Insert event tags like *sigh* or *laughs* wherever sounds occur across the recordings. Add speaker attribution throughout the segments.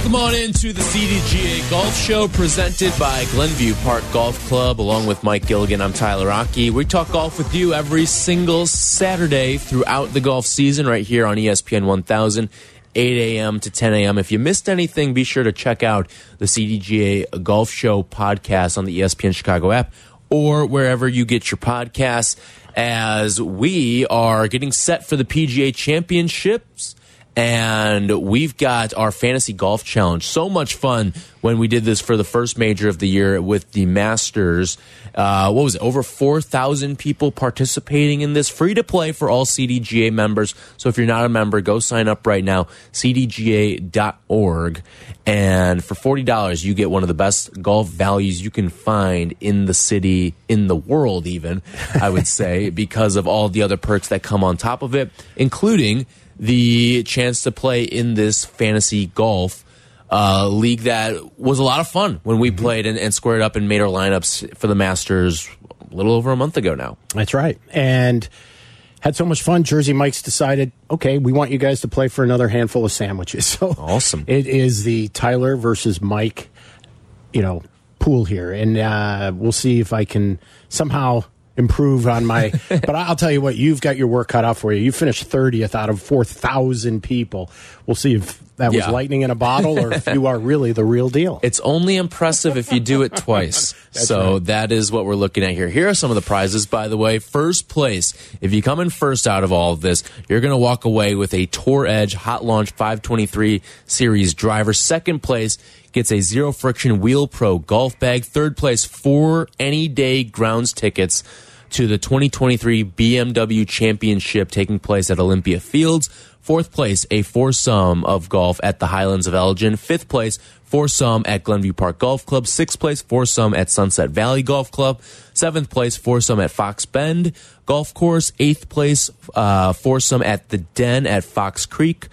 Speaker 1: Welcome on into the CDGA Golf Show presented by Glenview Park Golf Club. Along with Mike Gilligan, I'm Tyler Rocky. We talk golf with you every single Saturday throughout the golf season right here on ESPN 1000. 8 a.m. to 10 a.m. If you missed anything, be sure to check out the CDGA Golf Show podcast on the ESPN Chicago app or wherever you get your podcasts as we are getting set for the PGA Championships and we've got our fantasy golf challenge. So much fun when we did this for the first major of the year with the Masters. Uh, what was it? Over 4,000 people participating in this. Free to play for all CDGA members. So if you're not a member, go sign up right now, cdga.org. And for $40, you get one of the best golf values you can find in the city, in the world, even, I would *laughs* say, because of all the other perks that come on top of it, including the chance to play in this fantasy golf uh, league that was a lot of fun when we played and, and squared up and made our lineups for the Masters a little over a month ago now.
Speaker 2: That's right. And had so much fun. Jersey Mike's decided, okay, we want you guys to play for another handful of sandwiches. *laughs* So
Speaker 1: Awesome.
Speaker 2: It is the Tyler versus Mike, you know, pool here, and uh, we'll see if I can somehow improve on my. *laughs* but I'll tell you what, you've got your work cut out for you. You finished thirtieth out of four thousand people. We'll see if that was lightning in a bottle or if you are really the real deal. *laughs*
Speaker 1: It's only impressive if you do it twice. *laughs* so that is what we're looking at here. Here are some of the prizes, by the way. First place, if you come in first out of all of this, you're going to walk away with a Tour Edge Hot Launch 523 Series driver. Second place gets a Zero Friction Wheel Pro golf bag. Third place, four any day grounds tickets to the 2023 BMW Championship taking place at Olympia Fields. Fourth place, a foursome of golf at the Highlands of Elgin. Fifth place, foursome at Glenview Park Golf Club. Sixth place, foursome at Sunset Valley Golf Club. Seventh place, foursome at Fox Bend Golf Course. Eighth place, uh, foursome at the Den at Fox Creek.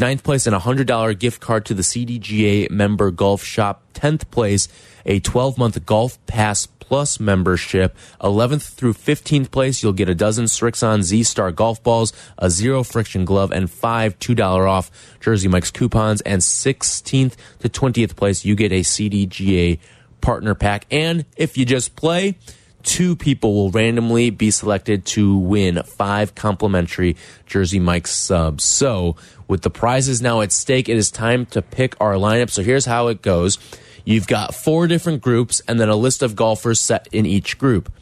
Speaker 1: Ninth place, and a $100 gift card to the CDGA member golf shop. Tenth place, a 12 month golf pass plus membership. 11th through 15th place, you'll get a dozen Srixon Z Star golf balls, a zero friction glove, and five $2 off Jersey Mike's coupons. And 16th to 20th place, you get a CDGA partner pack. And if you just play, two people will randomly be selected to win five complimentary Jersey Mike subs. So, with the prizes now at stake, it is time to pick our lineup. So, here's how it goes you've got four different groups and then a list of golfers set in each group.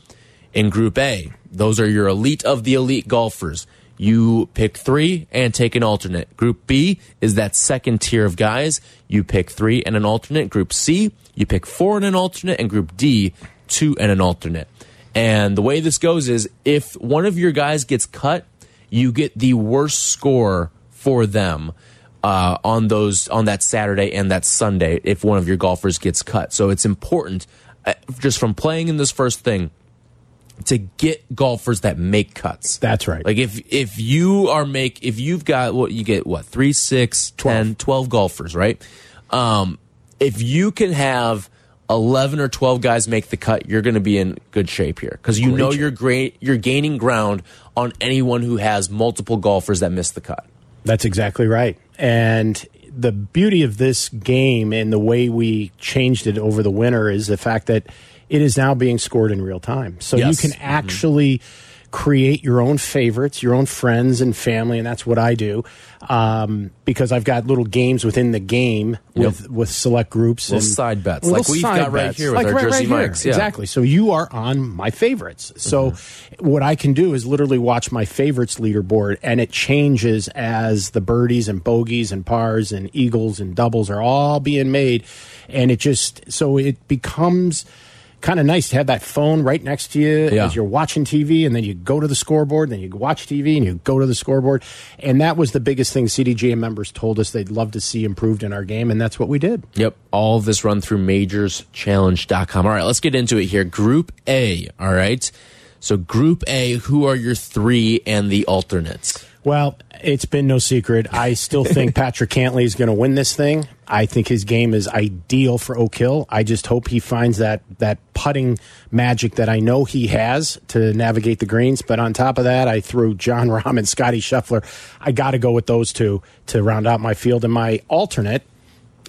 Speaker 1: In Group A, those are your elite of the elite golfers. You pick three and take an alternate. Group B is that second tier of guys. You pick three and an alternate. Group C, you pick four and an alternate. And Group D, two and an alternate. And the way this goes is if one of your guys gets cut, you get the worst score for them uh, on those on that Saturday and that Sunday if one of your golfers gets cut. So it's important uh, just from playing in this first thing to get golfers that make cuts.
Speaker 2: That's right.
Speaker 1: Like if if you are make if you've got what you get what three, six, 10, 12 golfers, right? Um, if you can have eleven or twelve guys make the cut, you're going to be in good shape here because you know you're great. You're gaining ground on anyone who has multiple golfers that miss the cut.
Speaker 2: That's exactly right. And the beauty of this game and the way we changed it over the winter is the fact that it is now being scored in real time. So
Speaker 1: Yes.
Speaker 2: you can mm-hmm. actually create your own favorites, your own friends and family, and that's what I do. Um, because I've got little games within the game with with select groups,
Speaker 1: Little
Speaker 2: and
Speaker 1: side bets,
Speaker 2: little
Speaker 1: like we've got right here with our Jersey
Speaker 2: here.
Speaker 1: Mikes, yeah.
Speaker 2: Exactly. So you are on my favorites. So
Speaker 1: Mm-hmm.
Speaker 2: what I can do is literally watch my favorites leaderboard, and it changes as the birdies and bogeys and pars and eagles and doubles are all being made, and it just so it becomes kind of nice to have that phone right next to you
Speaker 1: Yeah.
Speaker 2: as you're watching TV, and then you go to the scoreboard, and then you watch TV, and you go to the scoreboard. And that was the biggest thing CDGA members told us they'd love to see improved in our game, and that's what we did.
Speaker 1: Yep. All of this run through majorschallenge.com. All right, let's get into it here. Group A. All right. So, Group A, who are your three and the alternates?
Speaker 2: Well, it's been no secret. I still think *laughs* Patrick Cantlay is going to win this thing. I think his game is ideal for Oak Hill. I just hope he finds that that putting magic that I know he has to navigate the greens. But on top of that, I threw Jon Rahm and Scotty Scheffler. I got to go with those two to round out my field. And my alternate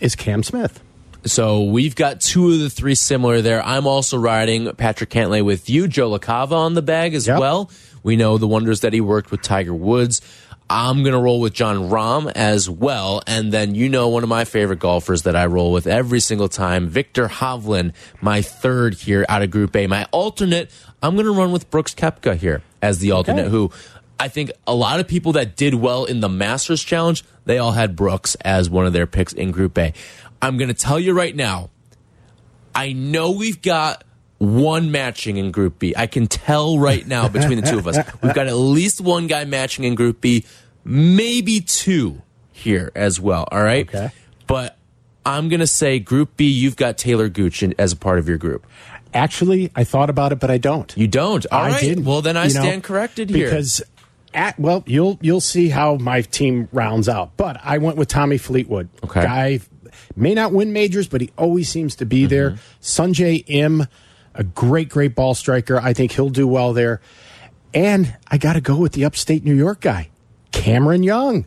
Speaker 2: is Cam Smith.
Speaker 1: So we've got two of the three similar there. I'm also riding Patrick Cantlay with you, Joe LaCava on the bag as
Speaker 2: Yep.
Speaker 1: well. We know the wonders that he worked with Tiger Woods. I'm going to roll with Jon Rahm as well. And then you know one of my favorite golfers that I roll with every single time, Viktor Hovland, my third here out of Group A. My alternate, I'm going to run with Brooks Koepka here as the alternate,
Speaker 2: Okay.
Speaker 1: who I think a lot of people that did well in the Masters Challenge, they all had Brooks as one of their picks in Group A. I'm going to tell you right now, I know we've got one matching in Group B. I can tell right now between the two of us. *laughs* We've got at least one guy matching in Group B, maybe two here as well. All right.
Speaker 2: Okay.
Speaker 1: But I'm going to say Group B, you've got Taylor Gooch in, as a part of your group.
Speaker 2: Actually, I thought about it, but I don't.
Speaker 1: You don't. All
Speaker 2: I
Speaker 1: right.
Speaker 2: didn't.
Speaker 1: Well, then I
Speaker 2: You know,
Speaker 1: stand corrected here.
Speaker 2: because at well, you'll you'll see how my team rounds out. But I went with Tommy Fleetwood.
Speaker 1: Okay.
Speaker 2: guy may not win majors, but he always seems to be there.
Speaker 1: Mm-hmm.
Speaker 2: Sungjae Im, a great great ball striker. I think he'll do well there. And I got to go with the upstate New York guy, Cameron Young.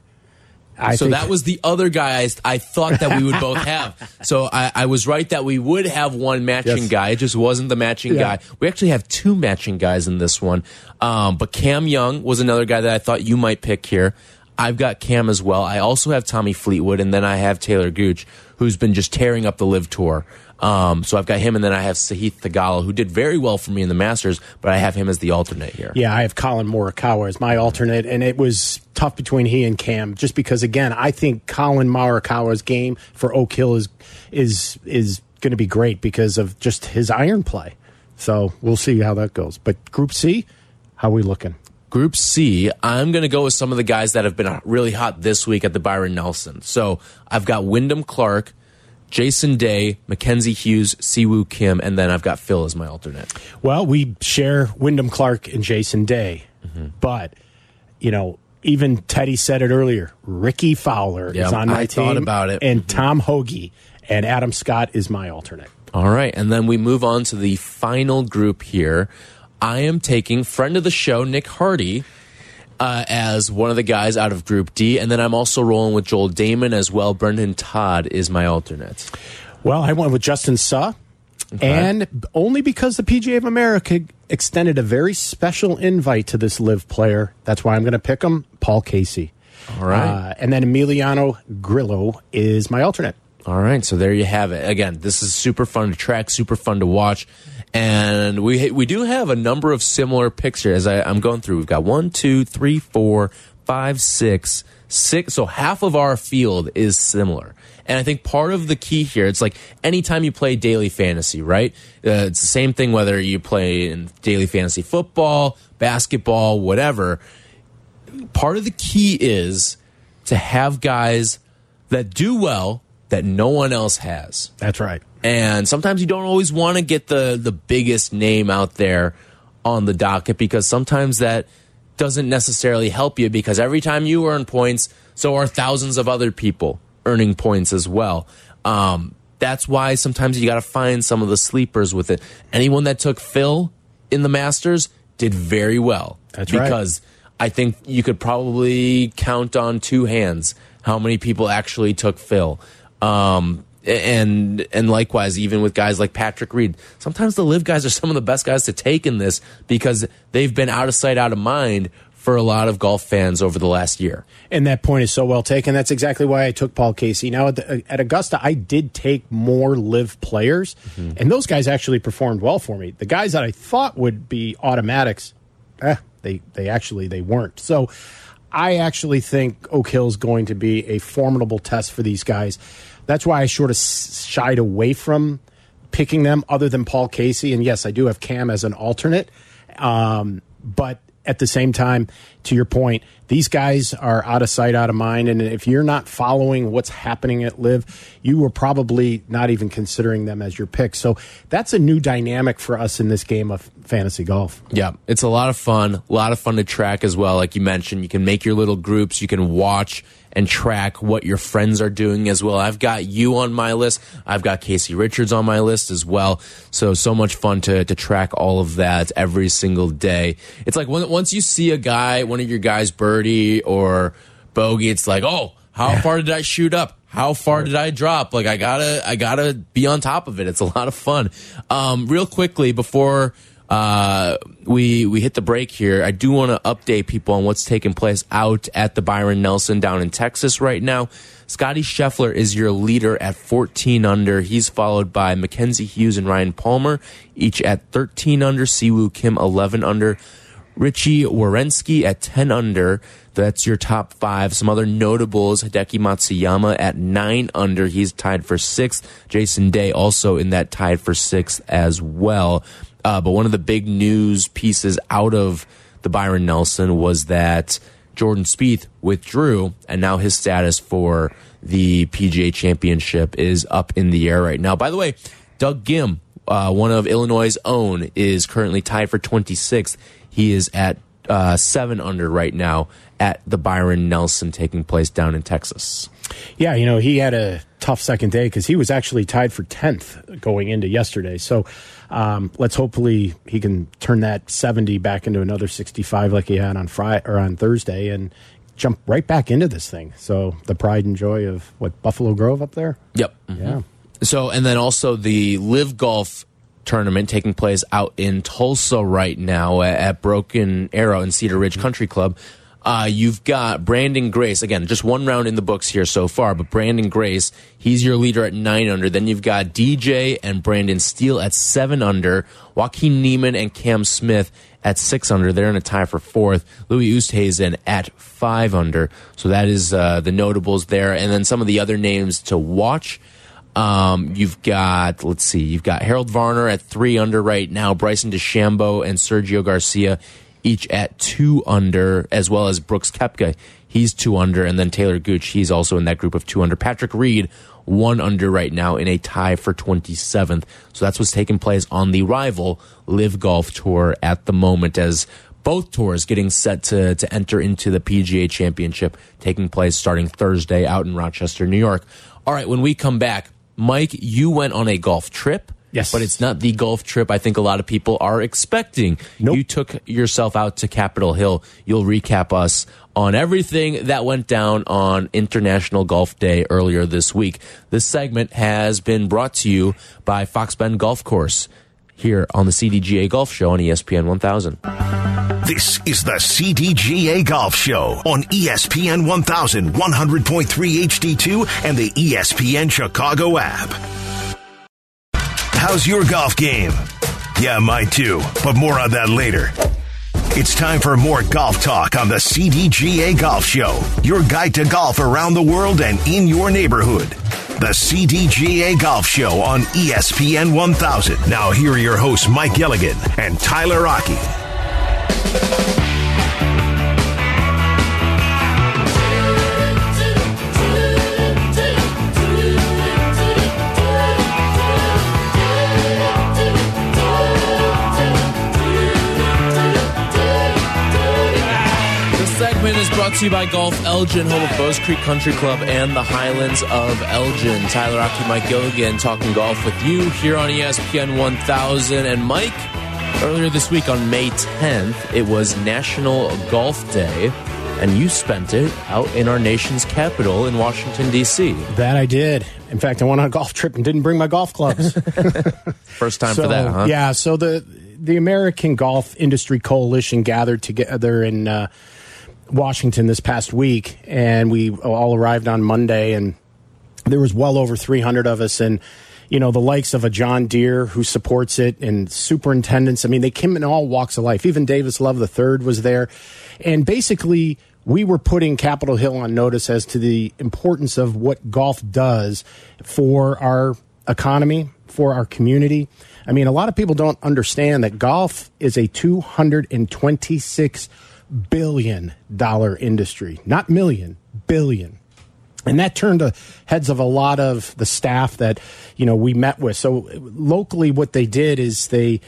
Speaker 2: I
Speaker 1: so
Speaker 2: think
Speaker 1: that was the other guy I, I thought that we would both *laughs* have. So I, I was right that we would have one matching
Speaker 2: Yes.
Speaker 1: guy. It just wasn't the matching
Speaker 2: Yeah.
Speaker 1: guy. We actually have two matching guys in this one. Um, but Cam Young was another guy that I thought you might pick here. I've got Cam as well. I also have Tommy Fleetwood, and then I have Taylor Gooch, who's been just tearing up the LIV tour. Um, so I've got him, and then I have Sahith Theegala, who did very well for me in the Masters, but I have him as the alternate here.
Speaker 2: Yeah, I have Collin Morikawa as my alternate, and it was tough between he and Cam, just because again, I think Collin Morikawa's game for Oak Hill is is is going to be great because of just his iron play. So we'll see how that goes. But Group C, how are we looking?
Speaker 1: Group C, I'm going to go with some of the guys that have been really hot this week at the Byron Nelson. So I've got Wyndham Clark, Jason Day, Mackenzie Hughes, Siwoo Kim, and then I've got Phil as my alternate.
Speaker 2: Well, we share Wyndham Clark and Jason Day,
Speaker 1: Mm-hmm.
Speaker 2: but you know. Even Teddy said it earlier. Rickie Fowler
Speaker 1: Yeah,
Speaker 2: is on my
Speaker 1: I
Speaker 2: team.
Speaker 1: thought about it.
Speaker 2: And Tom Hoge and Adam Scott is my alternate.
Speaker 1: All right. And then we move on to the final group here. I am taking friend of the show, Nick Hardy. Uh, as one of the guys out of Group D, and then I'm also rolling with Joel Dahmen as well. Brendon Todd is my alternate.
Speaker 2: Well, I went with Justin Suh, and only because the PGA of America extended a very special invite to this LIV player. That's why I'm going to pick him, Paul Casey.
Speaker 1: All right.
Speaker 2: Uh, and then Emiliano Grillo is my alternate.
Speaker 1: All right, so there you have it. Again, this is super fun to track, super fun to watch, and we we do have a number of similar pictures. As I, I'm going through, we've got one, two, three, four, five, six, six. So half of our field is similar, and I think part of the key here, it's like anytime you play daily fantasy, right? Uh, it's the same thing whether you play in daily fantasy football, basketball, whatever. Part of the key is to have guys that do well that no one else has.
Speaker 2: That's right.
Speaker 1: And sometimes you don't always want to get the the biggest name out there on the docket because sometimes that doesn't necessarily help you because every time you earn points, so are thousands of other people earning points as well. Um, that's why sometimes you got to find some of the sleepers with it. Anyone that took Phil in the Masters did very well.
Speaker 2: That's right.
Speaker 1: because I think you could probably count on two hands how many people actually took Phil. Um, and and likewise, even with guys like Patrick Reed, sometimes the LIV guys are some of the best guys to take in this because they've been out of sight, out of mind for a lot of golf fans over the last year.
Speaker 2: And that point is so well taken. That's exactly why I took Paul Casey. Now at, the, at Augusta, I did take more LIV players, and those guys actually performed well for me. The guys that I thought would be automatics, eh, they they actually they weren't. So I actually think Oak Hill is going to be a formidable test for these guys. That's why I sort of shied away from picking them other than Paul Casey. And yes, I do have Cam as an alternate. Um, but at the same time, to your point, these guys are out of sight, out of mind. And if you're not following what's happening at LIV, you were probably not even considering them as your pick. So that's a new dynamic for us in this game of fantasy golf.
Speaker 1: Yeah, it's a lot of fun, a lot of fun to track as well. Like you mentioned, you can make your little groups, you can watch and track what your friends are doing as well. I've got you on my list. I've got Casey Richards on my list as well. So, so much fun to, to track all of that every single day. It's like when, once you see a guy, one of your guys birdie or bogey, it's like, oh, how far did I shoot up? How far did I drop? Like I gotta, I gotta be on top of it. It's a lot of fun. Um, real quickly before uh, we we hit the break here. I do want to update people on what's taking place out at the Byron Nelson down in Texas right now. Scotty Scheffler is your leader at 14 under. He's followed by Mackenzie Hughes and Ryan Palmer, each at 13 under. Siwoo Kim 11 under. Richy Werenski at 10 under. That's your top five. Some other notables, Hideki Matsuyama at 9 under. He's tied for sixth. Jason Day also in that tied for sixth as well. Uh, but one of the big news pieces out of the Byron Nelson was that Jordan Spieth withdrew, and now his status for the PGA Championship is up in the air right now. By the way, Doug Ghim, uh, one of Illinois' own, is currently tied for 26th. He is at uh, seven under right now at the Byron Nelson taking place down in Texas.
Speaker 2: Yeah, you know, he had a tough second day because he was actually tied for 10th going into yesterday. So um, let's hopefully he can turn that 70 back into another 65 like he had on Friday or on Thursday and jump right back into this thing. So the pride and joy of what Buffalo Grove up there.
Speaker 1: Yep.
Speaker 2: Mm-hmm. Yeah.
Speaker 1: So and then also the LIV Golf tournament taking place out in Tulsa right now at Broken Arrow and Cedar Ridge Country Club. Uh, you've got Branden Grace again, just one round in the books here so far, but Branden Grace, he's your leader at nine under. Then you've got DJ and Brendan Steele at seven under, Joaquin Niemann and Cam Smith at six under. They're in a tie for fourth. Louis Oosthuizen at five under. So that is uh, the notables there, and then some of the other names to watch. Um, you've got, let's see, you've got Harold Varner at three under right now, Bryson DeChambeau and Sergio Garcia each at two under, as well as Brooks Koepka. He's two under, and then Taylor Gooch, he's also in that group of two under. Patrick Reed, one under right now in a tie for 27th. So that's what's taking place on the rival LIV Golf Tour at the moment as both tours getting set to, to enter into the PGA Championship taking place starting Thursday out in Rochester, New York. All right, when we come back, Mike, you went on a golf trip.
Speaker 2: Yes.
Speaker 1: But it's not the golf trip I think a lot of people are expecting.
Speaker 2: Nope.
Speaker 1: You took yourself out to Capitol Hill. You'll recap us on everything that went down on International Golf Day earlier this week. This segment has been brought to you by Fox Bend Golf Course here on the CDGA Golf Show on ESPN 1000.
Speaker 3: This is the CDGA Golf Show on ESPN 1000, 100.3 HD2, and the ESPN Chicago app. How's your golf game? Yeah, mine too, but more on that later. It's time for more golf talk on the CDGA Golf Show, your guide to golf around the world and in your neighborhood. The CDGA Golf Show on ESPN 1000. Now, here are your hosts, Mike Gilligan and Tyler Rocky.
Speaker 1: Brought to you by Golf Elgin, home of Bowes Creek Country Club and the Highlands of Elgin. Tyler Rocky, Mike Gilligan talking golf with you here on ESPN 1000. And Mike, earlier this week on May 10th, it was National Golf Day, and you spent it out in our nation's capital in Washington, D.C.
Speaker 2: That I did. In fact, I went on a golf trip and didn't bring my golf clubs. *laughs*
Speaker 1: First time
Speaker 2: so,
Speaker 1: for that, huh?
Speaker 2: Yeah. So the the American Golf Industry Coalition gathered together in uh, Washington this past week, and we all arrived on Monday, and there was well over 300 of us, and you know the likes of a John Deere who supports it, and superintendents. I mean, they came in all walks of life. Even Davis Love III was there, and basically. We were putting Capitol Hill on notice as to the importance of what golf does for our economy, for our community. I mean, a lot of people don't understand that golf is a $226 billion dollar industry, not million, billion. And that turned the heads of a lot of the staff that, you know, we met with. So locally, what they did is they,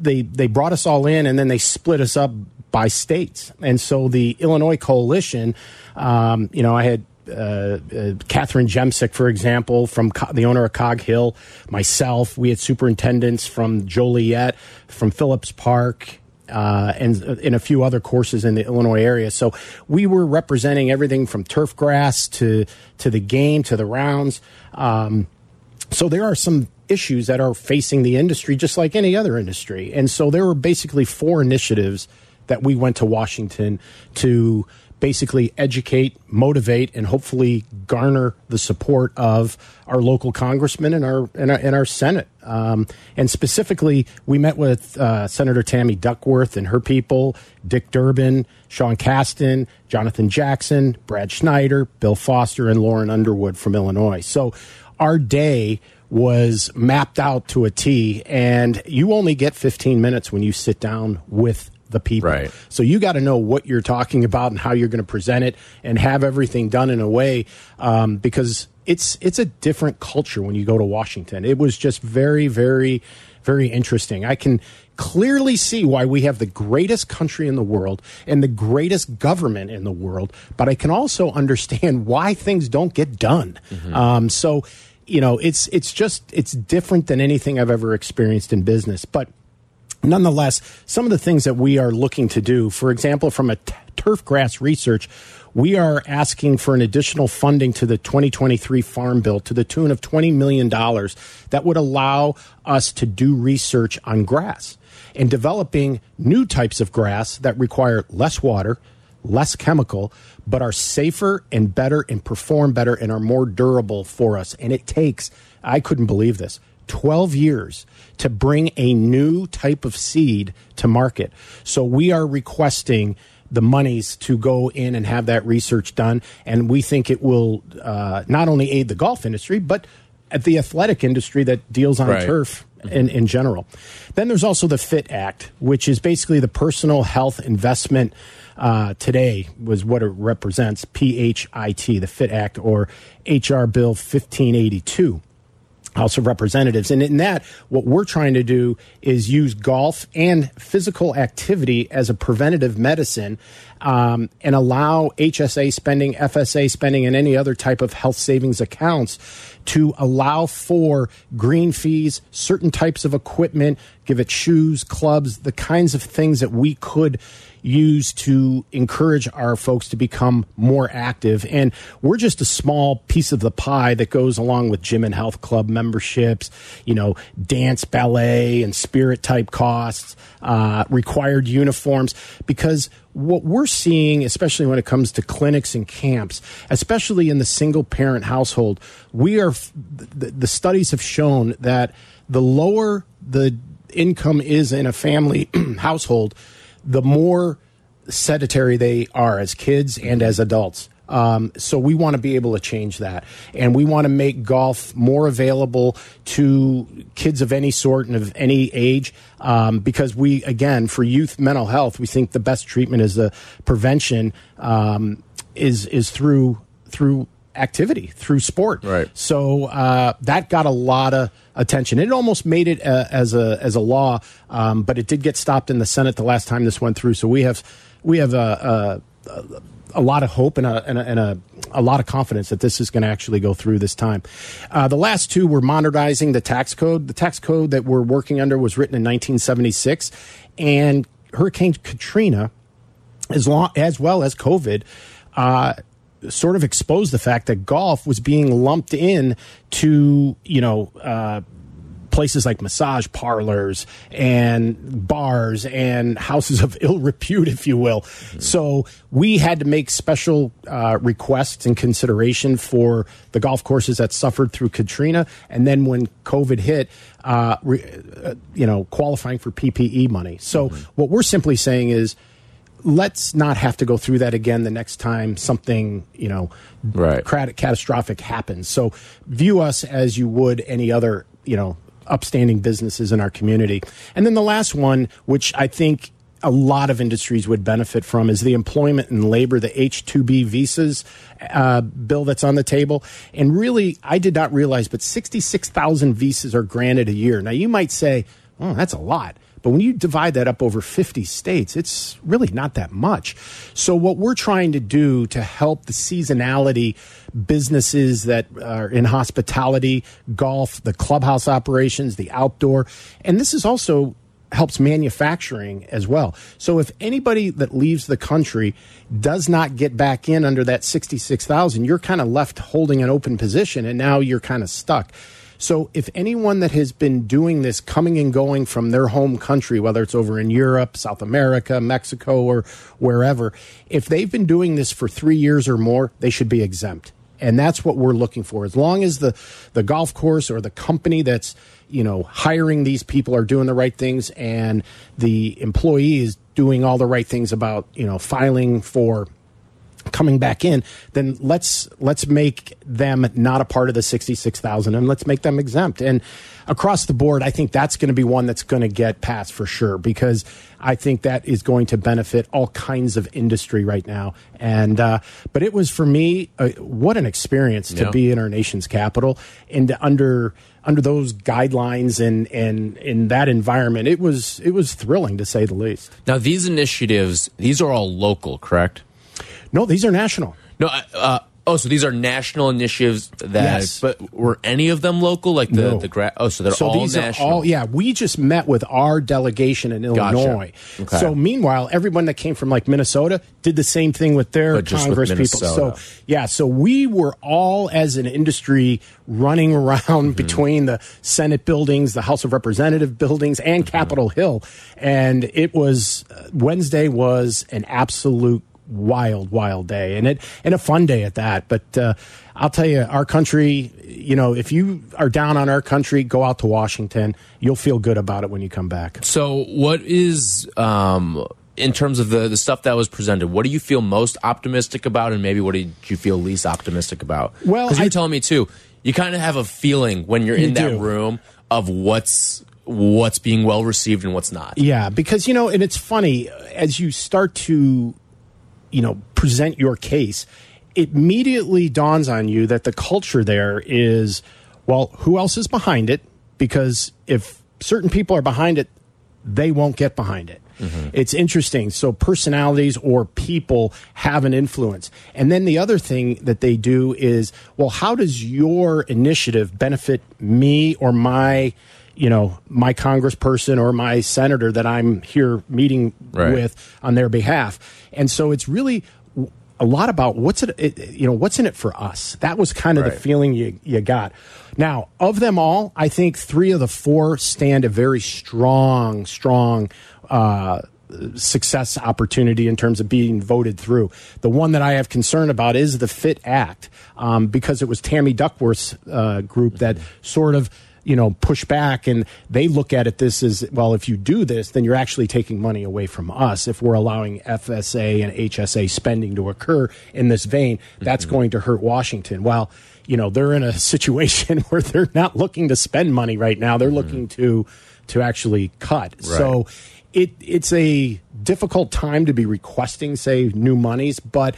Speaker 2: they, they brought us all in and then they split us up by states. And so the Illinois coalition, um, you know, I had uh, uh, Catherine Jemsek, for example, from Co- the owner of Cog Hill, myself. We had superintendents from Joliet, from Phillips Park, uh, and in a few other courses in the Illinois area. So we were representing everything from turf grass to to the game to the rounds. Um, so there are some issues that are facing the industry, just like any other industry. And so there were basically four initiatives that we went to Washington to basically educate, motivate, and hopefully garner the support of our local congressmen and our and our, and our Senate. Um, and specifically, we met with uh, Senator Tammy Duckworth and her people, Dick Durbin, Sean Casten, Jonathan Jackson, Brad Schneider, Bill Foster, and Lauren Underwood from Illinois. So our day was mapped out to a T, and you only get 15 minutes when you sit down with the people.
Speaker 1: Right.
Speaker 2: So you got to know what you're talking about and how you're going to present it, and have everything done in a way um, because it's it's a different culture when you go to Washington. It was just very, very, very interesting. I can clearly see why we have the greatest country in the world and the greatest government in the world, but I can also *laughs* understand why things don't get done. Um, so, you know, it's it's just it's different than anything I've ever experienced in business, but nonetheless, some of the things that we are looking to do, for example, from a turf grass research, we are asking for an additional funding to the 2023 Farm Bill to the tune of $20 million that would allow us to do research on grass and developing new types of grass that require less water, less chemical, but are safer and better and perform better and are more durable for us. And it takes, I couldn't believe this, 12 years to bring a new type of seed to market. So we are requesting the monies to go in and have that research done. And we think it will uh, not only aid the golf industry, but at the athletic industry that deals on
Speaker 1: Right.
Speaker 2: turf in, in general. Then there's also the PHIT Act, which is basically the personal health investment. Uh, today was what it represents, PHIT, the PHIT Act, or HR Bill 1582. House of Representatives. And in that, what we're trying to do is use golf and physical activity as a preventative medicine um, and allow HSA spending, FSA spending, and any other type of health savings accounts to allow for green fees, certain types of equipment, give it shoes, clubs, the kinds of things that we could use to encourage our folks to become more active. And we're just a small piece of the pie that goes along with gym and health club memberships, you know, dance, ballet, and spirit type costs, uh, required uniforms, because what we're seeing, especially when it comes to clinics and camps, especially in the single parent household, we are, the, the studies have shown that the lower the income is in a family *clears throat* household, the more sedentary they are as kids and as adults. Um, so we want to be able to change that, and we want to make golf more available to kids of any sort and of any age. Um, because we, again, for youth mental health, we think the best treatment is the prevention um, is is through through activity through sport.
Speaker 1: Right.
Speaker 2: So uh, that got a lot of attention. It almost made it uh, as a as a law, um, but it did get stopped in the Senate the last time this went through. So we have we have a. a, a a lot of hope and a, and a, and a, a lot of confidence that this is going to actually go through this time. Uh, the last two were modernizing the tax code. The tax code that we're working under was written in 1976, and Hurricane Katrina, as long as well as COVID, uh, sort of exposed the fact that golf was being lumped in to you know. Uh, places like massage parlors and bars and houses of *laughs* ill repute, if you will. So we had to make special uh, requests and consideration for the golf courses that suffered through Katrina, and then when COVID hit, uh, re, uh, you know, qualifying for PPE money. So what we're simply saying is let's not have to go through that again the next time something you know
Speaker 1: Right.
Speaker 2: catastrophic happens so view us as you would any other you know upstanding businesses in our community. And then the last one, which I think a lot of industries would benefit from is the employment and labor, the H-2B visas uh, bill that's on the table. And really, I did not realize, but 66,000 visas are granted a year. Now, you might say, oh, that's a lot. But when you divide that up over 50 states, it's really not that much. So, what we're trying to do to help the seasonality businesses that are in hospitality, golf, the clubhouse operations, the outdoor, and this is also helps manufacturing as well. So if anybody that leaves the country does not get back in under that 66,000, you're kind of left holding an open position and now you're kind of stuck. So if anyone that has been doing this coming and going from their home country, whether it's over in Europe, South America, Mexico, or wherever, if they've been doing this for three years or more, they should be exempt. And that's what we're looking for. As long as the, the golf course or the company that's you know, hiring these people are doing the right things and the employee is doing all the right things about, you know, filing for coming back in, then let's let's make them not a part of the 66,000 and let's make them exempt. And across the board, I think that's going to be one that's going to get passed for sure because I think that is going to benefit all kinds of industry right now. And uh, but it was for me, uh, what an experience to
Speaker 1: Yeah.
Speaker 2: be in our nation's capital and under under those guidelines and and in that environment, it was it was thrilling to say the least.
Speaker 1: Now, these initiatives, these are all local, correct?
Speaker 2: No, these are national.
Speaker 1: No, uh, oh, so these are national initiatives that,
Speaker 2: Yes.
Speaker 1: but were any of them local? Like the,
Speaker 2: No.
Speaker 1: the gra- oh, so they're
Speaker 2: so
Speaker 1: all
Speaker 2: these
Speaker 1: national.
Speaker 2: are all yeah we just met with our delegation in
Speaker 1: Gotcha.
Speaker 2: illinois
Speaker 1: Okay.
Speaker 2: so meanwhile everyone that came from like minnesota did the same thing with their
Speaker 1: just with
Speaker 2: congress people so yeah so we were all as an industry running *laughs* around
Speaker 1: Mm-hmm.
Speaker 2: between the senate buildings the house of representative buildings and
Speaker 1: Mm-hmm.
Speaker 2: capitol hill and it was uh, wednesday was an absolute wild wild day and it and a fun day at that but uh, i'll tell you our country you know if you are down on our country go out to washington you'll feel good about it when you come back
Speaker 1: So, what is um, in terms of the the stuff that was presented? What do you feel most optimistic about, and maybe what did you feel least optimistic about?
Speaker 2: Well,
Speaker 1: because you're
Speaker 2: I-
Speaker 1: telling me too, you kind of have a feeling when you're in
Speaker 2: You
Speaker 1: that
Speaker 2: do.
Speaker 1: room of what's what's being well received and what's not.
Speaker 2: Yeah, because you know, and it's funny as you start to, you know, present your case, it immediately dawns on you that the culture there is, well, who else is behind it? Because if certain people are behind it, they won't get behind it. Mm-hmm. It's interesting. So personalities or people have an influence. And then the other thing that they do is, well, how does your initiative benefit me or my you know my congressperson or my senator that I'm here meeting
Speaker 1: Right.
Speaker 2: with on their behalf. And so it's really a lot about what's it, you know what's in it for us. That was kind of
Speaker 1: Right.
Speaker 2: the feeling you you got. Now, of them all, I think 3 of the 4 stand a very strong strong uh success opportunity in terms of being voted through. The one that I have concern about is the PHIT Act um, because it was Tammy Duckworth's uh, group that sort of you know push back and they look at it this as well if you do this then you're actually taking money away from us if we're allowing FSA and HSA spending to occur in this vein. That's mm-hmm. going to hurt Washington. Well you know they're in a *laughs* situation where they're not looking to spend money right now they're mm-hmm. looking to to actually cut. So it it's a difficult time to be requesting say new monies but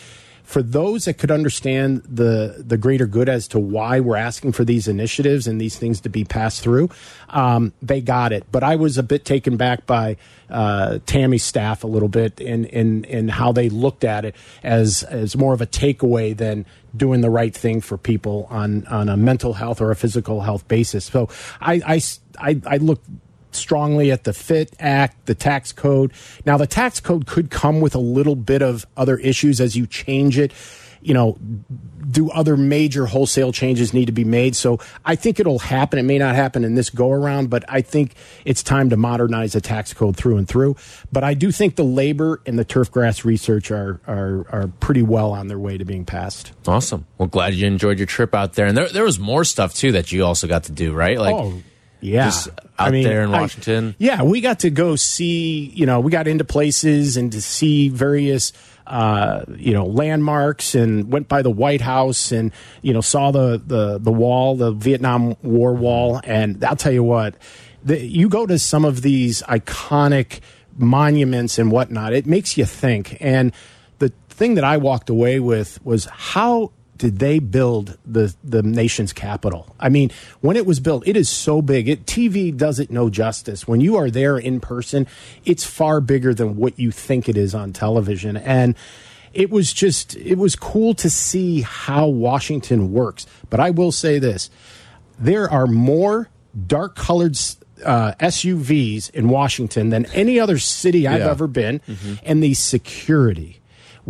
Speaker 2: for those that could understand the the greater good as to why we're asking for these initiatives and these things to be passed through, um, they got it. But I was a bit taken back by uh, Tammy's staff a little bit in, in in how they looked at it as as more of a takeaway than doing the right thing for people on on a mental health or a physical health basis. So I I I look strongly at the PHIT Act, the tax code. Now, the tax code could come with a little bit of other issues as you change it. You know, do other major wholesale changes need to be made? So I think it'll happen. It may not happen in this go around, but I think it's time to modernize the tax code through and through. But I do think the labor and the turf grass research are are, are pretty well on their way to being passed.
Speaker 1: Awesome. Well, glad you enjoyed your trip out there, and there there was more stuff too that you also got to do, right? Like,
Speaker 2: oh, yeah.
Speaker 1: just out there in
Speaker 2: I-
Speaker 1: Washington?
Speaker 2: yeah, we got to go see, you know, we got into places and to see various uh, you know landmarks and went by the White House and you know saw the the the wall, the Vietnam War wall, and I'll tell you what, the, you go to some of these iconic monuments and whatnot, it makes you think. And the thing that I walked away with was how did they build the the nation's capital? I mean, when it was built, it is so big. It TV does it no justice. When you are there in person, it's far bigger than what you think it is on television. And it was just it was cool to see how Washington works. But I will say this: there are more dark colored uh, SUVs in Washington than any other city I've
Speaker 1: Yeah.
Speaker 2: ever been, and the security.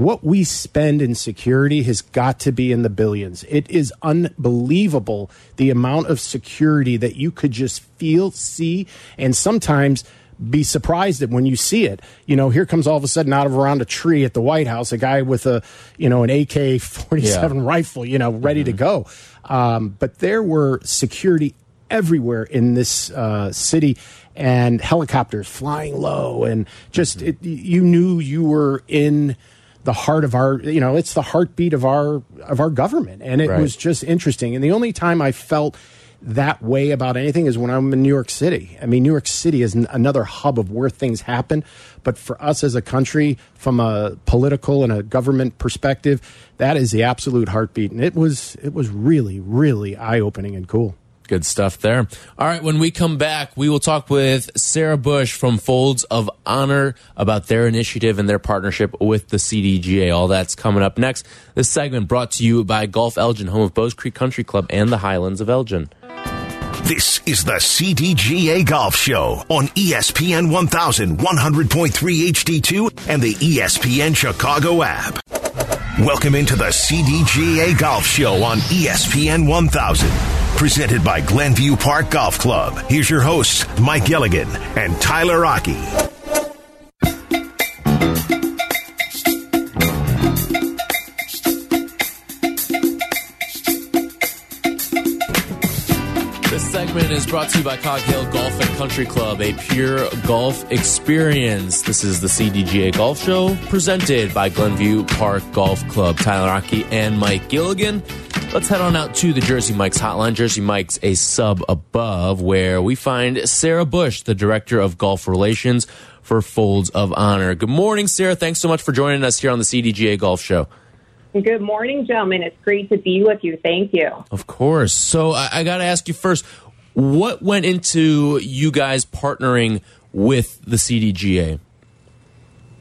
Speaker 2: What we spend in security has got to be in the billions. It is unbelievable the amount of security that you could just feel, see, and sometimes be surprised at when you see it. You know, here comes all of a sudden out of around a tree at the White House a guy with a, you know, an AK 47
Speaker 1: Yeah.
Speaker 2: rifle, you know, ready to go. Um, but there were security everywhere in this uh, city and helicopters flying low and just it, you knew you were in the heart of our you know it's the heartbeat of our of our government. And it
Speaker 1: Right.
Speaker 2: was just interesting. And the only time i felt that way about anything is when i'm in new york city. I mean new york city is n- another hub of where things happen. But for us as a country from a political and a government perspective that is the absolute heartbeat. And it was it was really really eye-opening and cool
Speaker 1: Good stuff there. All right, when we come back, we will talk with Sara Bush from Folds of Honor about their initiative and their partnership with the CDGA. All that's coming up next. This segment brought to you by Golf Elgin, home of Bowes Creek Country Club and the Highlands of Elgin.
Speaker 3: This is the CDGA Golf Show on ESPN 1000, 100.3 HD2, and the ESPN Chicago app. Welcome into the CDGA Golf Show on ESPN 1000. Presented by Glenview Park Golf Club. Here's your hosts, Mike Gilligan and Tyler Rocky.
Speaker 1: This segment is brought to you by Cog Hill Golf and Country Club, a pure golf experience. This is the CDGA Golf Show presented by Glenview Park Golf Club. Tyler Rocky and Mike Gilligan. Let's head on out to the Jersey Mike's hotline. Jersey Mike's a sub above, where we find Sara Bush, the Director of Golf Relations for Folds of Honor. Good morning, Sara. Thanks so much for joining us here on the CDGA Golf Show.
Speaker 4: Good morning, gentlemen. It's great to be with you. Thank you.
Speaker 1: Of course. So I, I got to ask you first, what went into you guys partnering with the CDGA?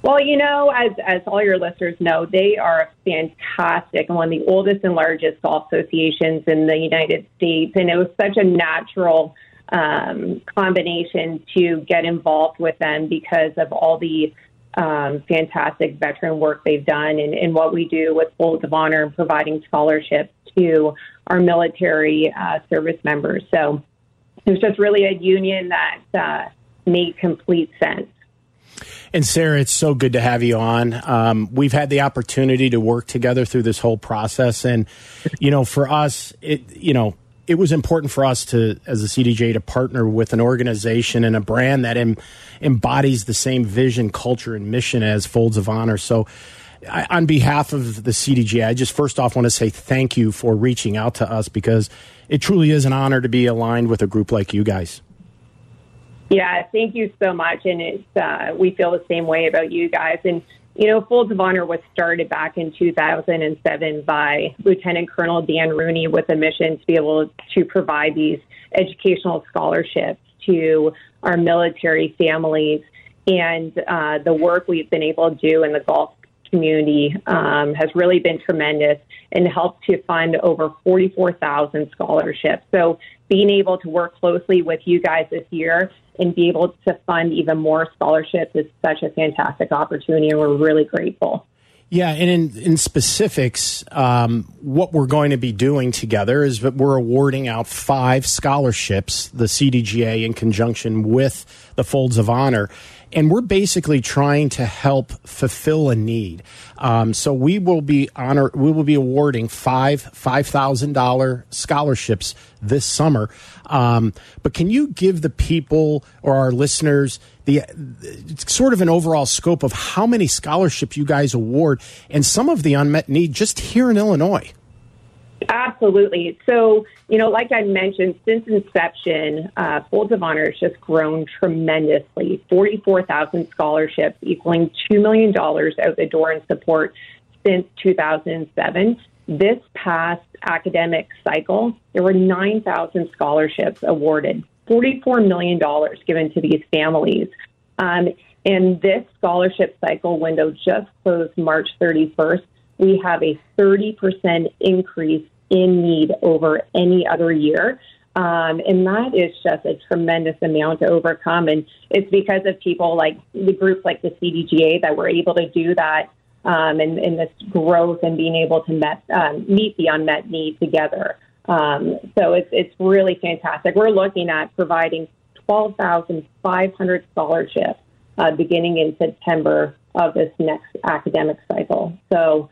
Speaker 4: Well, you know, as as all your listeners know, they are fantastic and one of the oldest and largest golf associations in the United States, and it was such a natural um, combination to get involved with them because of all the um, fantastic veteran work they've done and, and what we do with Folds of Honor and providing scholarships to our military uh, service members. So it was just really a union that uh, made complete sense.
Speaker 2: And Sara, it's so good to have you on. Um, we've had the opportunity to work together through this whole process, and you know, for us, it you know, it was important for us to, as a CDJ, to partner with an organization and a brand that em- embodies the same vision, culture, and mission as Folds of Honor. So. I, on behalf of the CDJ, I just first off want to say thank you for reaching out to us because it truly is an honor to be aligned with a group like you guys.
Speaker 4: Yeah, thank you so much. And it's uh, we feel the same way about you guys. And you know, Folds of Honor was started back in 2007 by Lieutenant Colonel Dan Rooney with a mission to be able to provide these educational scholarships to our military families. And uh, the work we've been able to do in the golf community um, has really been tremendous and helped to fund over 44,000 scholarships. So being able to work closely with you guys this year and be able to fund even more scholarships is such a fantastic opportunity, and we're really grateful.
Speaker 2: Yeah, and in, in specifics, um, what we're going to be doing together is that we're awarding out five scholarships, the CDGA in conjunction with the Folds of Honor. And we're basically trying to help fulfill a need. Um, so we will be honor we will be awarding five five thousand dollar scholarships this summer. Um, but can you give the people or our listeners the sort of an overall scope of how many scholarships you guys award and some of the unmet need just here in Illinois?
Speaker 4: Absolutely. So, you know, like I mentioned, since inception, uh, Folds of Honor has just grown tremendously 44,000 scholarships, equaling $2 million out the door in support since 2007. This past academic cycle, there were 9,000 scholarships awarded, $44 million given to these families. Um, and this scholarship cycle window just closed March 31st we have a 30% increase in need over any other year. Um, and that is just a tremendous amount to overcome. And it's because of people like the groups like the CDGA that were able to do that um, and, and, this growth and being able to met, um, meet the unmet need together. Um, so it's, it's really fantastic. We're looking at providing 12,500 scholarships uh, beginning in September of this next academic cycle. So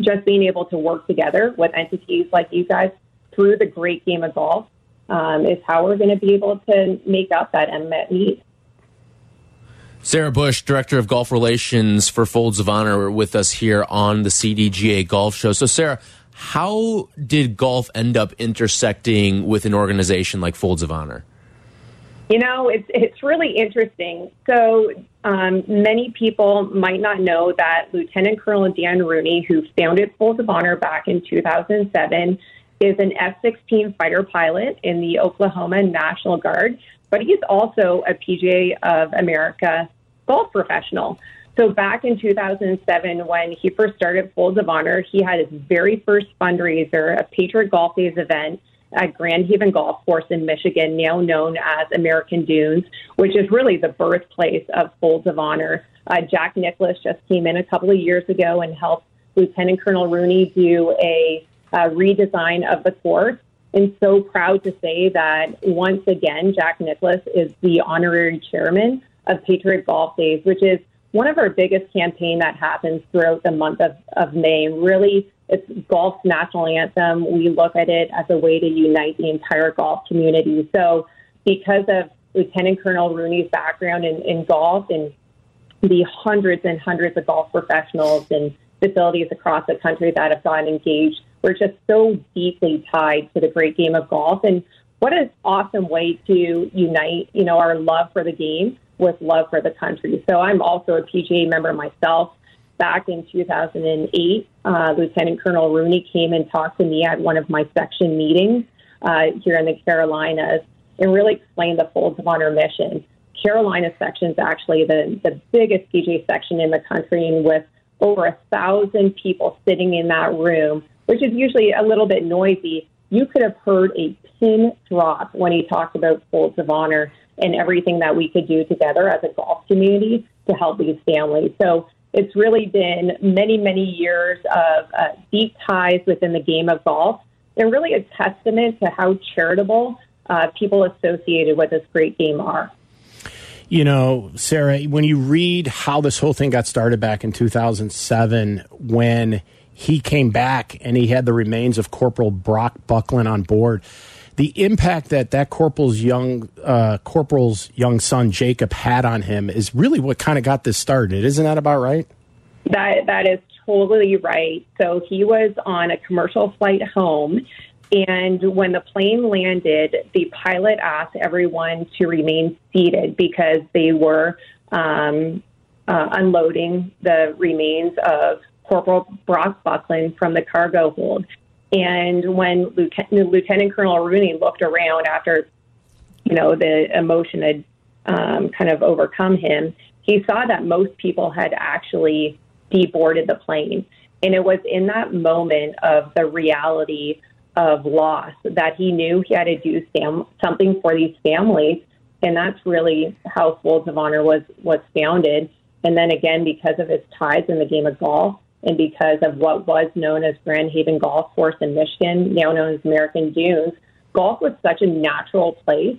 Speaker 4: just being able to work together with entities like you guys through the great game of golf um, is how we're going to be able to make up that unmet need.
Speaker 1: Sara Bush, Director of Golf Relations for Folds of Honor, with us here on the CDGA Golf Show. So, Sara, how did golf end up intersecting with an organization like Folds of Honor?
Speaker 4: You know, it's it's really interesting. So um, many people might not know that Lieutenant Colonel Dan Rooney, who founded Folds of Honor back in 2007, is an F-16 fighter pilot in the Oklahoma National Guard, but he's also a PGA of America golf professional. So back in 2007, when he first started Folds of Honor, he had his very first fundraiser, a Patriot Golf Days event at Grand Haven Golf Course in Michigan, now known as American Dunes, which is really the birthplace of Folds of Honor. Uh, Jack Nicklaus just came in a couple of years ago and helped Lieutenant Colonel Rooney do a, redesign of the course. And so proud to say that once again, Jack Nicklaus is the honorary chairman of Patriot Golf Days, which is one of our biggest campaign that happens throughout the month of, of May. Really it's golf's national anthem. We look at it as a way to unite the entire golf community. So, because of Lieutenant Colonel Rooney's background in, in golf and the hundreds and hundreds of golf professionals and facilities across the country that have gotten engaged, we're just so deeply tied to the great game of golf. And what an awesome way to unite, you know, our love for the game with love for the country. So I'm also a PGA member myself back in 2008, uh, Lieutenant Colonel Rooney came and talked to me at one of my section meetings uh, here in the Carolinas and really explained the Folds of Honor mission. Carolina section is actually the, the biggest PGA section in the country, and with over a thousand people sitting in that room, which is usually a little bit noisy, you could have heard a pin drop when he talked about Folds of Honor and everything that we could do together as a golf community to help these families. So it's really been many, many years of uh, deep ties within the game of golf and really a testament to how charitable uh, people associated with this great game are.
Speaker 2: You know, Sara, when you read how this whole thing got started back in 2007, when he came back and he had the remains of Corporal Brock Bucklin on board, the impact that that corporal's young uh, corporal's young son Jacob had on him is really what kind of got this started. Isn't that about right?
Speaker 4: That that is totally right. So he was on a commercial flight home. And when the plane landed, the pilot asked everyone to remain seated because they were um, uh, unloading the remains of Corporal Brock Bucklin from the cargo hold. And when Lieutenant, Lieutenant Colonel Rooney looked around after, you know, the emotion had um, kind of overcome him, he saw that most people had actually deboarded the plane. And it was in that moment of the reality of loss that he knew he had to do something for these families. And that's really how Folds of Honor was, was founded. And then again, because of his ties in the game of golf, and because of what was known as Grand Haven Golf Course in Michigan, now known as American Dunes, golf was such a natural place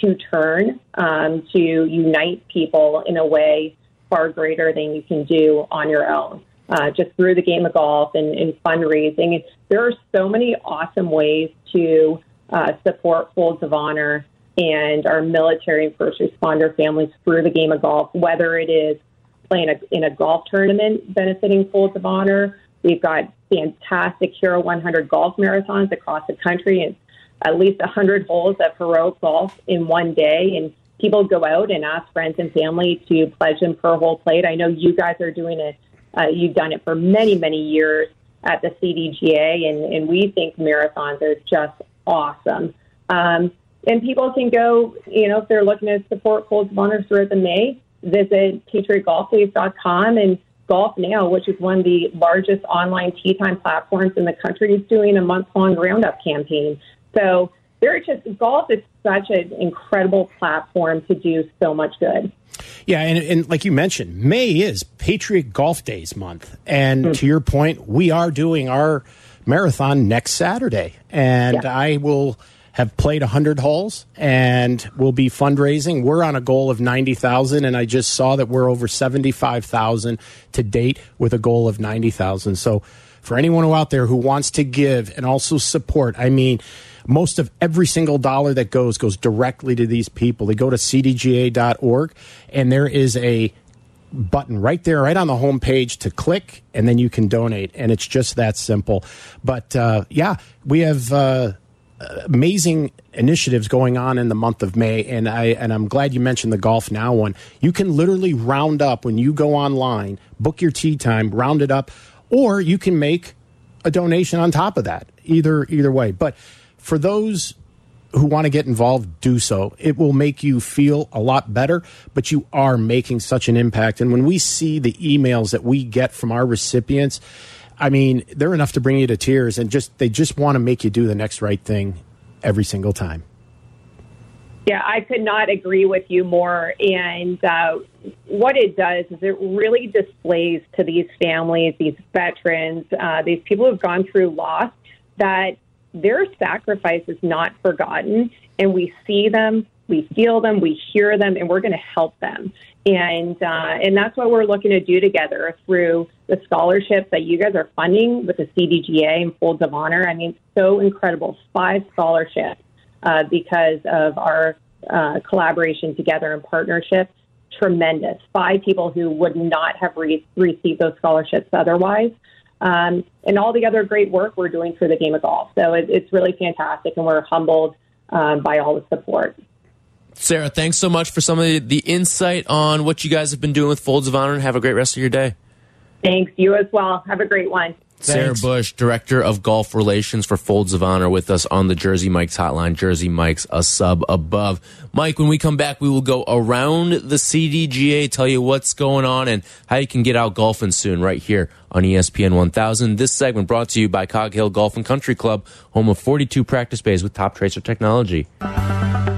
Speaker 4: to turn um, to unite people in a way far greater than you can do on your own. Uh, just through the game of golf and, and fundraising. There are so many awesome ways to uh, support Folds of Honor and our military and first responder families through the game of golf, whether it is playing a, in a golf tournament benefiting Folds of Honor. We've got fantastic Hero 100 golf marathons across the country and at least 100 holes of heroic golf in one day. And people go out and ask friends and family to pledge them per hole played. I know you guys are doing it. Uh, you've done it for many, many years at the CDGA, and, and we think marathons are just awesome. Um, and people can go, you know, if they're looking to support Folds of Honor throughout the May, visit patriotgolfdays.com and Golf Now, which is one of the largest online tee time platforms in the country, is doing a month long roundup campaign. So there are just golf is such an incredible platform to do so much good.
Speaker 2: Yeah, and, and like you mentioned, May is Patriot Golf Days month, and mm. to your point, we are doing our marathon next Saturday, and yeah. I will have played 100 holes and we'll be fundraising. We're on a goal of 90,000 and I just saw that we're over 75,000 to date with a goal of 90,000. So for anyone out there who wants to give and also support, I mean, most of every single dollar that goes goes directly to these people. They go to cdga.org and there is a button right there, right on the home page to click, and then you can donate. And it's just that simple. But uh, yeah, we have. Uh, amazing initiatives going on in the month of May, and I and I'm glad you mentioned the Golf Now one. You can literally round up when you go online, book your tee time, round it up, or you can make a donation on top of that. Either either way, but for those who want to get involved, do so. It will make you feel a lot better, but you are making such an impact. And when we see the emails that we get from our recipients, I mean, they're enough to bring you to tears and just they just want to make you do the next right thing every single time.
Speaker 4: Yeah, I could not agree with you more. And uh, what it does is it really displays to these families, these veterans, uh, these people who've gone through loss, that their sacrifice is not forgotten, and we see them, we feel them, we hear them, and we're going to help them. And uh, and that's what we're looking to do together through the scholarships that you guys are funding with the CDGA and Folds of Honor. I mean, so incredible, five scholarships uh, because of our uh, collaboration together and partnership. Tremendous. Five people who would not have re- received those scholarships otherwise um, and all the other great work we're doing for the game of golf. So it, it's really fantastic, and we're humbled um, by all the support.
Speaker 1: Sara, thanks so much for some of the, the insight on what you guys have been doing with Folds of Honor, and have a great rest of your day.
Speaker 4: Thanks. You as well. Have a great one.
Speaker 1: Sara Bush, Director of Golf Relations for Folds of Honor, with us on the Jersey Mike's hotline. Jersey Mike's a sub above. Mike, when we come back, we will go around the CDGA, tell you what's going on and how you can get out golfing soon right here on ESPN 1000. This segment brought to you by Cog Hill Golf and Country Club, home of 42 practice bays with Toptracer technology.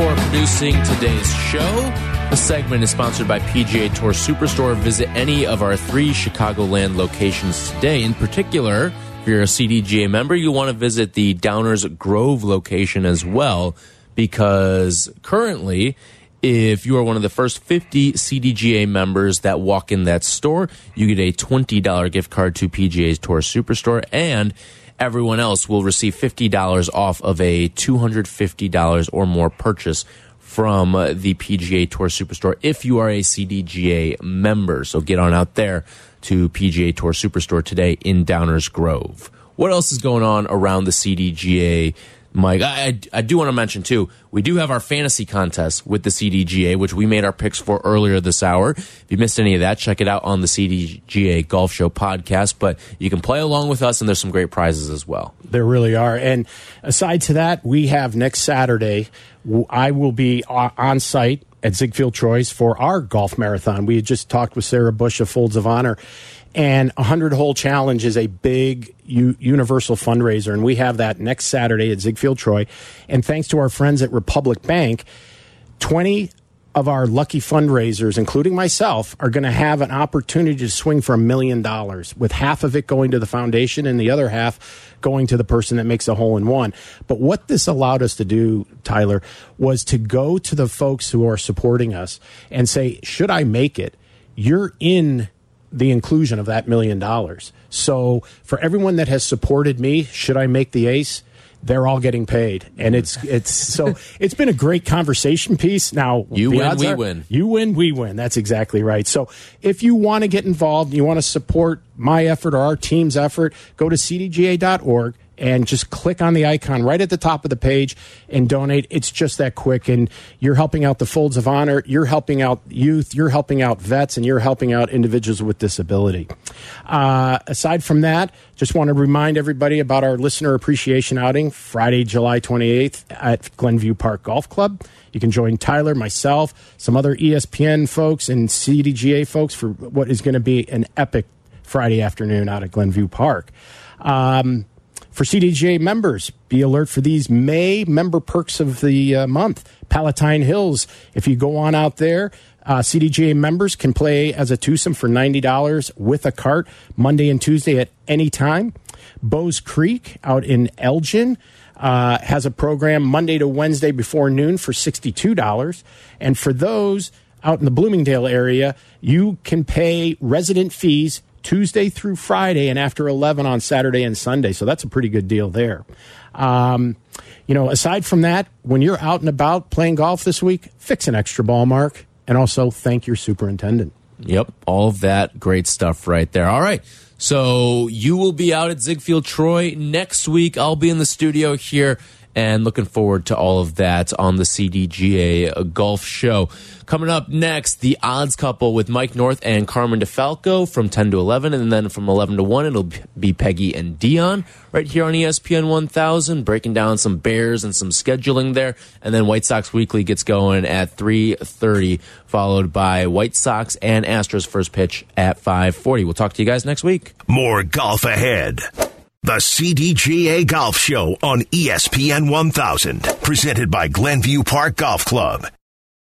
Speaker 1: For producing today's show. The segment is sponsored by PGA Tour Superstore. Visit any of our three Chicagoland locations today. In particular, if you're a CDGA member, you want to visit the Downers Grove location as well, because currently, if you are one of the first 50 CDGA members that walk in that store, you get a $20 gift card to PGA Tour Superstore and everyone else will receive $50 off of a $250 or more purchase from uh, the PGA Tour Superstore if you are a CDGA member. So get on out there to PGA Tour Superstore today in Downers Grove. What else is going on around the CDGA Mike. I, I, do want to mention too, we do have our fantasy contest with the CDGA, which we made our picks for earlier this hour. If you missed any of that, check it out on the CDGA Golf Show podcast. But you can play along with us, and there's some great prizes as well.
Speaker 2: There really are. And aside to that, we have next Saturday. I will be on site at Ziegfeld Troyes for our golf marathon. We had just talked with Sara Bush of Folds of Honor, and a hundred hole challenge is a big u- universal fundraiser, and we have that next Saturday at Ziegfeld Troy. And thanks to our friends at Republic Bank, twenty of our lucky fundraisers, including myself, are going to have an opportunity to swing for a million dollars, with half of it going to the foundation and the other half going to the person that makes a hole in one. But what this allowed us to do, Tyler, was to go to the folks who are supporting us and say, should I make it? You're in the inclusion of that million dollars. So for everyone that has supported me, should I make the ace? They're all getting paid, and it's it's so *laughs* it's been a great conversation piece. Now
Speaker 1: you win, we are, win.
Speaker 2: You win, we win. That's exactly right. So if you want to get involved, you want to support my effort or our team's effort, go to cdga.org and just click on the icon right at the top of the page and donate. It's just that quick. And you're helping out the Folds of Honor, you're helping out youth, you're helping out vets, and you're helping out individuals with disability. Uh, aside from that, just want to remind everybody about our listener appreciation outing Friday, July 28th at Glenview Park Golf Club. You can join Tyler, myself, some other ESPN folks, and CDGA folks for what is going to be an epic Friday afternoon out at Glenview Park. Um, for CDGA members, be alert for these May member perks of the uh, month. Palatine Hills, if you go on out there, uh, CDGA members can play as a twosome for $90 with a cart Monday and Tuesday at any time. Bowes Creek out in Elgin uh, has a program Monday to Wednesday before noon for $62. And for those out in the Bloomingdale area, you can pay resident fees Tuesday through Friday and after 11 on Saturday and Sunday. So that's a pretty good deal there. Um, you know, aside from that, when you're out and about playing golf this week, fix an extra ball mark and also thank your superintendent.
Speaker 1: Yep, all of that great stuff right there. All right. So you will be out at Ziegfeld Troy next week. I'll be in the studio here and looking forward to all of that on the CDGA Golf Show. Coming up next, the odds couple with Mike North and Carmen DeFalco from 10 to 11, and then from 11 to 1, it'll be Peggy and Dion right here on ESPN 1000, breaking down some Bears and some scheduling there, and then White Sox Weekly gets going at 3:30, followed by White Sox and Astros first pitch at 5:40. We'll talk to you guys next week.
Speaker 3: More golf ahead. The CDGA Golf Show on ESPN 1000, presented by Glenview Park Golf Club.